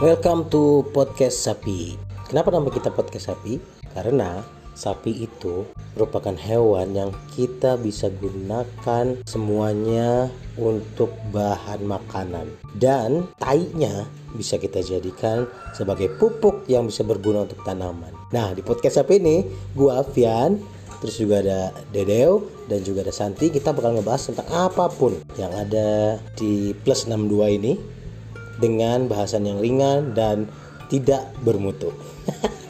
Welcome to podcast sapi. Kenapa nama kita podcast sapi? Karena sapi itu merupakan hewan yang kita bisa gunakan semuanya untuk bahan makanan dan tainya bisa kita jadikan sebagai pupuk yang bisa berguna untuk tanaman. Nah, di podcast sapi ini gua Avian terus juga ada Dedeo dan juga ada Santi kita bakal ngebahas tentang apa pun yang ada di plus 62 ini dengan bahasan yang ringan dan tidak bermutu